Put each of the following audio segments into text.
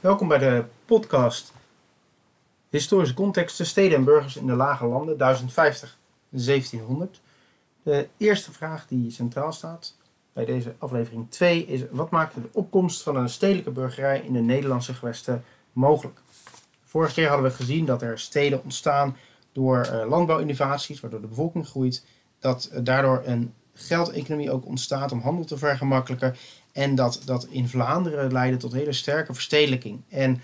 Welkom bij de podcast Historische contexten, steden en burgers in de lage landen 1050-1700. De eerste vraag die centraal staat bij deze aflevering 2 is: wat maakte de opkomst van een stedelijke burgerij in de Nederlandse gewesten mogelijk? Vorige keer hadden we gezien dat er steden ontstaan door uh, landbouwinnovaties, waardoor de bevolking groeit, dat uh, daardoor een geldeconomie ook ontstaat om handel te vergemakkelijken en dat dat in Vlaanderen leidde tot hele sterke verstedelijking. En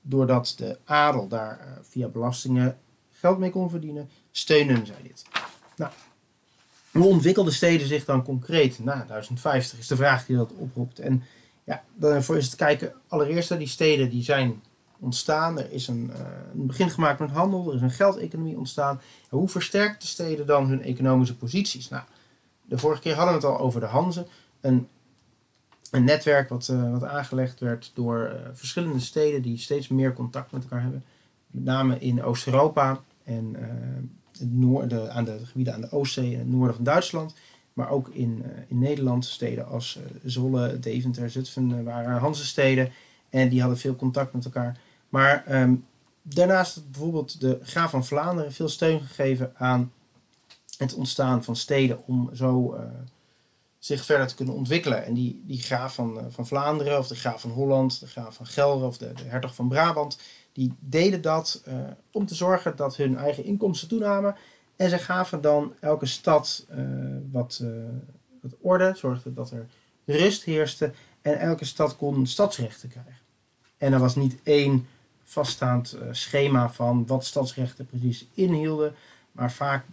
doordat de adel daar uh, via belastingen geld mee kon verdienen, steunen zij dit. Nou, hoe ontwikkelden steden zich dan concreet na 1050 is de vraag die dat oproept. En ja, daarvoor is het kijken, allereerst die steden die zijn ontstaan. Er is een, uh, een, begin gemaakt met handel, er is een geldeconomie ontstaan. Hoe versterkt de steden dan hun economische posities? Nou, de vorige keer hadden we het al over de Hanze. Een, een netwerk wat, uh, wat aangelegd werd door uh, verschillende steden die steeds meer contact met elkaar hebben. Met name in Oost-Europa en het noorden, aan de gebieden aan de Oostzee en het noorden van Duitsland. Maar ook in, in Nederland, steden als Zwolle, Deventer, Zutphen waren Hanse-steden. En die hadden veel contact met elkaar. Maar um, daarnaast had bijvoorbeeld de Graaf van Vlaanderen veel steun gegeven aan het ontstaan van steden om zo uh, zich verder te kunnen ontwikkelen. En die, die Graaf van, uh, van Vlaanderen, of de Graaf van Holland, de Graaf van Gelre of de, Hertog van Brabant, die deden dat uh, om te zorgen dat hun eigen inkomsten toenamen. En ze gaven dan elke stad wat, wat orde, zorgden dat er rust heerste. En elke stad kon stadsrechten krijgen. En er was niet één vaststaand schema van wat stadsrechten precies inhielden. Maar vaak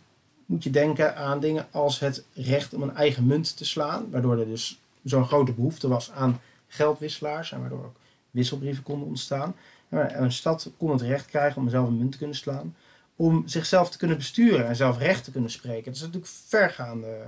moet je denken aan dingen als het recht om een eigen munt te slaan. Waardoor er dus zo'n grote behoefte was aan geldwisselaars. En waardoor ook wisselbrieven konden ontstaan. En een stad kon het recht krijgen om zelf een munt te kunnen slaan. Om zichzelf te kunnen besturen en zelf recht te kunnen spreken. Dat is natuurlijk vergaande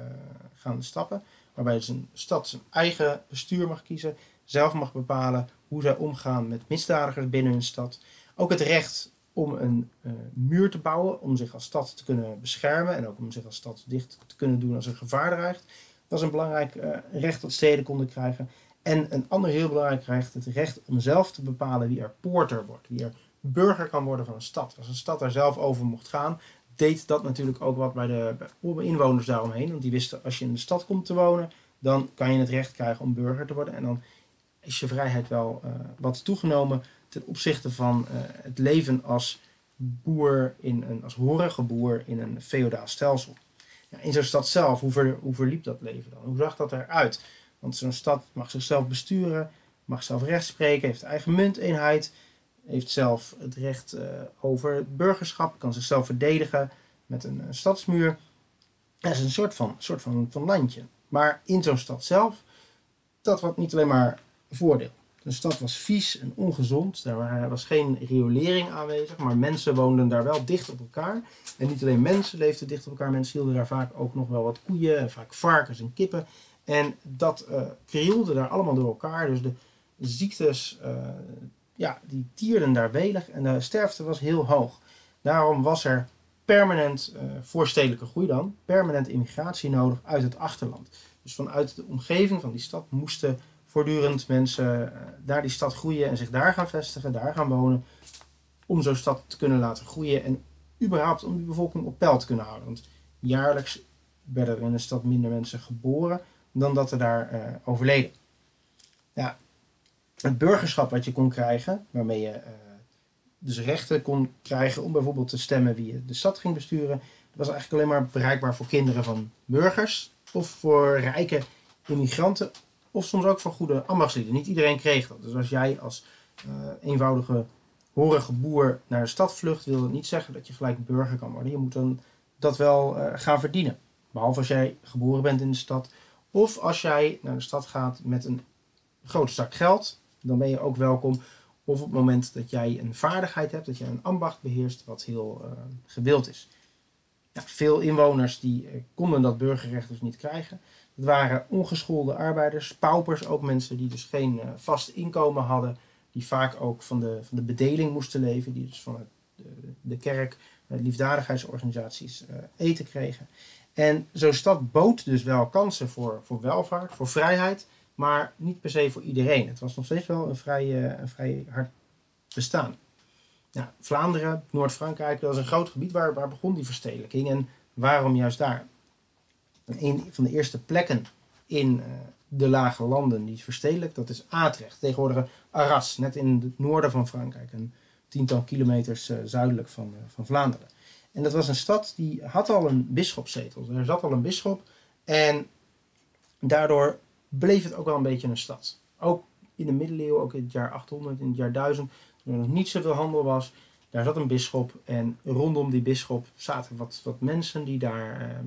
gaande stappen. Waarbij dus een stad zijn eigen bestuur mag kiezen. Zelf mag bepalen hoe zij omgaan met misdadigers binnen hun stad. Ook het recht om een uh, muur te bouwen, om zich als stad te kunnen beschermen en ook om zich als stad dicht te kunnen doen als er gevaar dreigt. Dat is een belangrijk uh, recht dat steden konden krijgen. En een ander heel belangrijk recht, het recht om zelf te bepalen wie er poorter wordt, wie er burger kan worden van een stad. Als een stad daar zelf over mocht gaan, deed dat natuurlijk ook wat bij de, inwoners daaromheen. Want die wisten, als je in de stad komt te wonen, dan kan je het recht krijgen om burger te worden. En dan is je vrijheid wel uh, wat toegenomen ten opzichte van uh, het leven als boer, in een, als horige boer in een feodaal stelsel. Ja, in zo'n stad zelf, hoe, ver, hoe verliep dat leven dan? Hoe zag dat eruit? Want zo'n stad mag zichzelf besturen, mag zelf recht spreken, heeft eigen munteenheid, heeft zelf het recht uh, over het burgerschap, kan zichzelf verdedigen met een, stadsmuur. Dat is een soort van, soort van, van landje. Maar in zo'n stad zelf, dat was niet alleen maar voordeel. De stad was vies en ongezond. Er was geen riolering aanwezig, maar mensen woonden daar wel dicht op elkaar. En niet alleen mensen leefden dicht op elkaar, mensen hielden daar vaak ook nog wel wat koeien en vaak varkens en kippen. En dat uh, krielde daar allemaal door elkaar. Dus de ziektes, uh, ja, die tierden daar welig en de sterfte was heel hoog. Daarom was er permanent, uh, voor stedelijke groei dan, permanent immigratie nodig uit het achterland. Dus vanuit de omgeving van die stad moesten voortdurend mensen uh, daar die stad groeien en zich daar gaan vestigen, daar gaan wonen. Om zo'n stad te kunnen laten groeien en überhaupt om die bevolking op peil te kunnen houden. Want jaarlijks werden er in de stad minder mensen geboren dan dat er daar uh, overleden. Ja, het burgerschap wat je kon krijgen, waarmee je uh, dus rechten kon krijgen om bijvoorbeeld te stemmen wie je de stad ging besturen, was eigenlijk alleen maar bereikbaar voor kinderen van burgers of voor rijke immigranten of soms ook voor goede ambachtslieden. Niet iedereen kreeg dat. Dus als jij als uh, eenvoudige, horige boer naar de stad vlucht, wil dat niet zeggen dat je gelijk burger kan worden. Je moet dan dat wel uh, gaan verdienen. Behalve als jij geboren bent in de stad. Of als jij naar de stad gaat met een grote zak geld, dan ben je ook welkom. Of op het moment dat jij een vaardigheid hebt, dat jij een ambacht beheerst, wat heel uh, gewild is. Veel inwoners die konden dat burgerrecht dus niet krijgen. Het waren ongeschoolde arbeiders, paupers, ook mensen die dus geen uh, vast inkomen hadden, die vaak ook van de, van de bedeling moesten leven, die dus van de, kerk, uh, liefdadigheidsorganisaties eten kregen. En zo'n stad bood dus wel kansen voor, voor welvaart, voor vrijheid, maar niet per se voor iedereen. Het was nog steeds wel een vrij, een vrij hard bestaan. Nou, Vlaanderen, Noord-Frankrijk, dat was een groot gebied waar, waar begon die verstedelijking en waarom juist daar? een van de eerste plekken in uh, de lage landen die verstedelijkt, dat is Atrecht. Tegenwoordig Arras, net in het noorden van Frankrijk, een tiental kilometers uh, zuidelijk van, uh, van Vlaanderen. En dat was een stad die had al een bisschopszetel. Er zat al een bisschop en daardoor bleef het ook wel een beetje een stad. Ook in de middeleeuwen, ook in het jaar 800, in het jaar 1000, toen er nog niet zoveel handel was, daar zat een bisschop en rondom die bisschop zaten wat, wat mensen die daar ehm,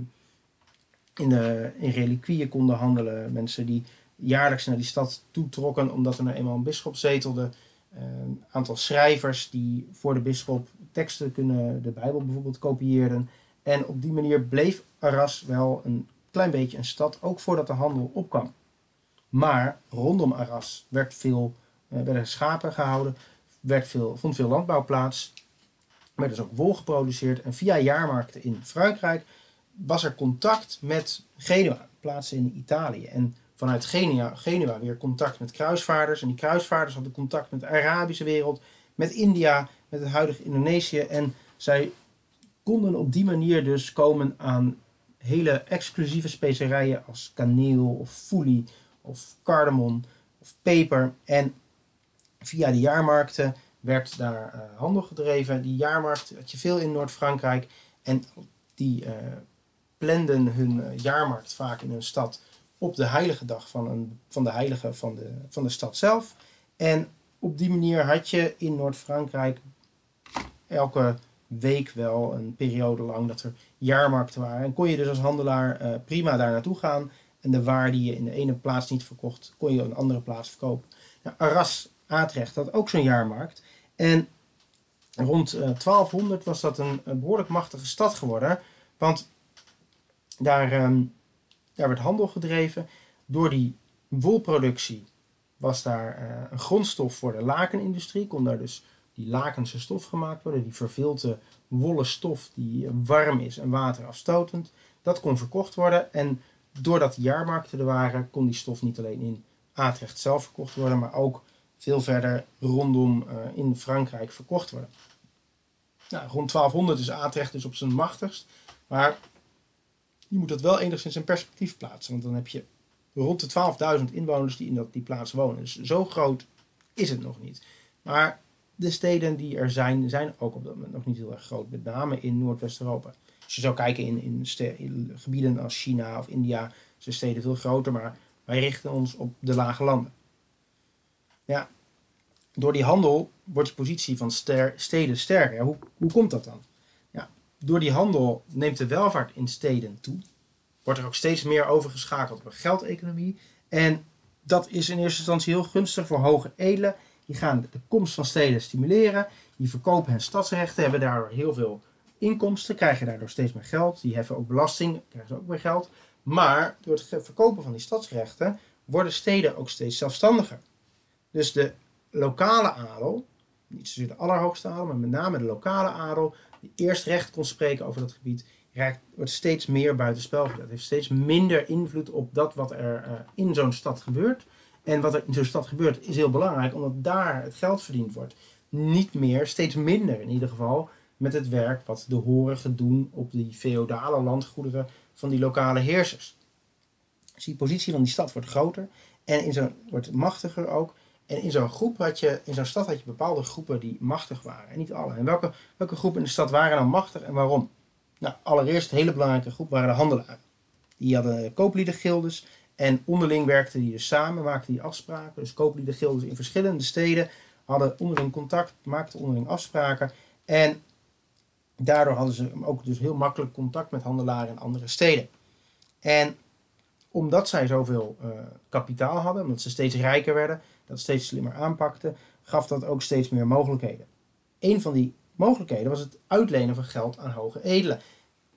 in, de, in reliquieën konden handelen. Mensen die jaarlijks naar die stad toetrokken omdat er nou eenmaal een bisschop zetelde. Een aantal schrijvers die voor de bisschop teksten kunnen, de Bijbel bijvoorbeeld, kopieerden. En op die manier bleef Arras wel een klein beetje een stad, ook voordat de handel opkwam. Maar rondom Arras werd veel, eh, werden schapen gehouden, werd veel, vond veel landbouw plaats. Er werd dus ook wol geproduceerd. En via jaarmarkten in Frankrijk was er contact met Genua, plaatsen in Italië. En vanuit Genua, Genua weer contact met kruisvaarders. En die kruisvaarders hadden contact met de Arabische wereld, met India, met het huidige Indonesië. En zij konden op die manier dus komen aan hele exclusieve specerijen als kaneel of foelie of cardamom of peper. En via de jaarmarkten werd daar uh, handel gedreven. Die jaarmarkt had je veel in Noord-Frankrijk. En die uh, planden hun uh, jaarmarkt vaak in een stad op de heilige dag van, een, van de heilige van de, van de stad zelf. En op die manier had je in Noord-Frankrijk elke week wel een periode lang dat er jaarmarkten waren. En kon je dus als handelaar prima daar naartoe gaan. En de waar die je in de ene plaats niet verkocht, kon je op een andere plaats verkopen. Nou, Arras Atrecht had ook zo'n jaarmarkt. En rond 1200 was dat een, behoorlijk machtige stad geworden. Want daar, um, daar werd handel gedreven. Door die wolproductie was daar uh, een grondstof voor de lakenindustrie. Kon daar dus die lakense stof gemaakt worden. Die vervilte wollen stof die warm is en waterafstotend. Dat kon verkocht worden. En doordat jaarmarkten er waren, kon die stof niet alleen in Atrecht zelf verkocht worden, maar ook veel verder rondom uh, in Frankrijk verkocht worden. Nou, rond 1200 is Atrecht dus op zijn machtigst, maar je moet dat wel enigszins in perspectief plaatsen, want dan heb je rond de 12.000 inwoners die in dat, die plaats wonen. Dus zo groot is het nog niet. Maar de steden die er zijn, zijn ook op dat moment nog niet heel erg groot, met name in Noordwest-Europa. Als je zou kijken in, in, in, gebieden als China of India, zijn steden veel groter, maar wij richten ons op de lage landen. Ja, door die handel wordt de positie van steden sterker. Hoe, hoe komt dat dan? Ja, door die handel neemt de welvaart in steden toe. Wordt er ook steeds meer overgeschakeld op een geldeconomie. En dat is in eerste instantie heel gunstig voor hoge edelen. Die gaan de komst van steden stimuleren. Die verkopen hun stadsrechten, hebben daardoor heel veel inkomsten, krijgen daardoor steeds meer geld. Die heffen ook belasting, krijgen ze ook meer geld. Maar door het verkopen van die stadsrechten worden steden ook steeds zelfstandiger. Dus de lokale adel, niet zozeer de allerhoogste adel, maar met name de lokale adel, die eerst recht kon spreken over dat gebied, wordt steeds meer buitenspel gezet. Heeft steeds minder invloed op dat wat er uh, in zo'n stad gebeurt. En wat er in zo'n stad gebeurt is heel belangrijk, omdat daar het geld verdiend wordt. Niet meer, steeds minder in ieder geval, met het werk wat de horigen doen op die feodale landgoederen van die lokale heersers. Dus die positie van die stad wordt groter en in zo'n wordt machtiger ook. En in zo'n groep had je, in zo'n stad had je bepaalde groepen die machtig waren. En niet alle. En welke, welke groepen in de stad waren dan machtig en waarom? Nou, allereerst een hele belangrijke groep waren de handelaren. Die hadden koopliedengildes en onderling werkten die dus samen, maakten die afspraken. Dus koopliedengildes in verschillende steden hadden onderling contact, maakten onderling afspraken. En daardoor hadden ze ook dus heel makkelijk contact met handelaren in andere steden. En omdat zij zoveel uh, kapitaal hadden, omdat ze steeds rijker werden, dat steeds slimmer aanpakten, gaf dat ook steeds meer mogelijkheden. Een van die mogelijkheden was het uitlenen van geld aan hoge edelen,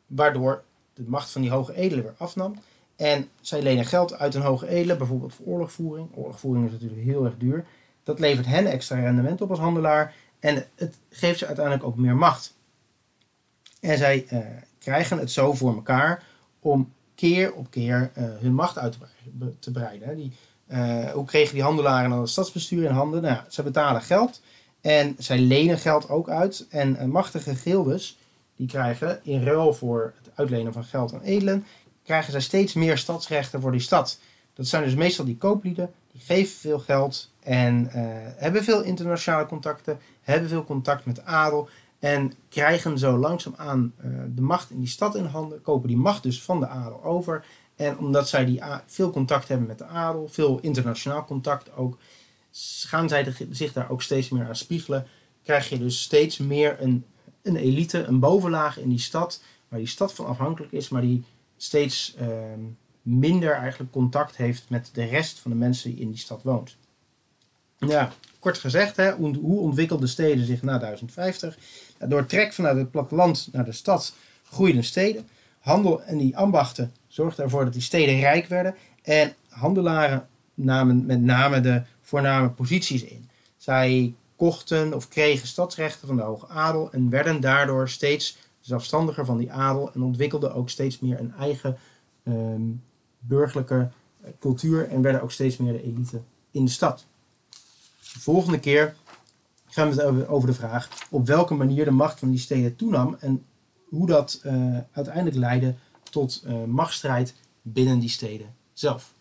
waardoor de macht van die hoge edelen weer afnam. En zij lenen geld uit een hoge edelen, bijvoorbeeld voor oorlogvoering. Oorlogvoering is natuurlijk heel erg duur. Dat levert hen extra rendement op als handelaar en het geeft ze uiteindelijk ook meer macht. En zij uh, krijgen het zo voor elkaar om keer op keer uh, hun macht uit te breiden. Die Eh, hoe kregen die handelaren dan het stadsbestuur in handen? Nou, ze betalen geld en zij lenen geld ook uit. En machtige gildes, die krijgen in ruil voor het uitlenen van geld aan edelen, krijgen zij steeds meer stadsrechten voor die stad. Dat zijn dus meestal die kooplieden, die geven veel geld en uh, hebben veel internationale contacten, hebben veel contact met adel en krijgen zo langzaamaan uh, de macht in die stad in handen, kopen die macht dus van de adel over. En omdat zij die veel contact hebben met de adel, veel internationaal contact ook, gaan zij zich daar ook steeds meer aan spiegelen. Krijg je dus steeds meer een, een elite, een bovenlaag in die stad, waar die stad van afhankelijk is, maar die steeds uh, minder eigenlijk contact heeft met de rest van de mensen die in die stad woont. Ja, kort gezegd, hè, hoe ontwikkelden steden zich na 1050? Door trek vanuit het platteland naar de stad groeiden steden. Handel en die ambachten zorgden ervoor dat die steden rijk werden. En handelaren namen met name de voorname posities in. Zij kochten of kregen stadsrechten van de hoge adel en werden daardoor steeds zelfstandiger van die adel en ontwikkelden ook steeds meer een eigen um, burgerlijke cultuur en werden ook steeds meer de elite in de stad. De volgende keer gaan we het over, de vraag op welke manier de macht van die steden toenam en hoe dat uh, uiteindelijk leidde tot uh, machtsstrijd binnen die steden zelf.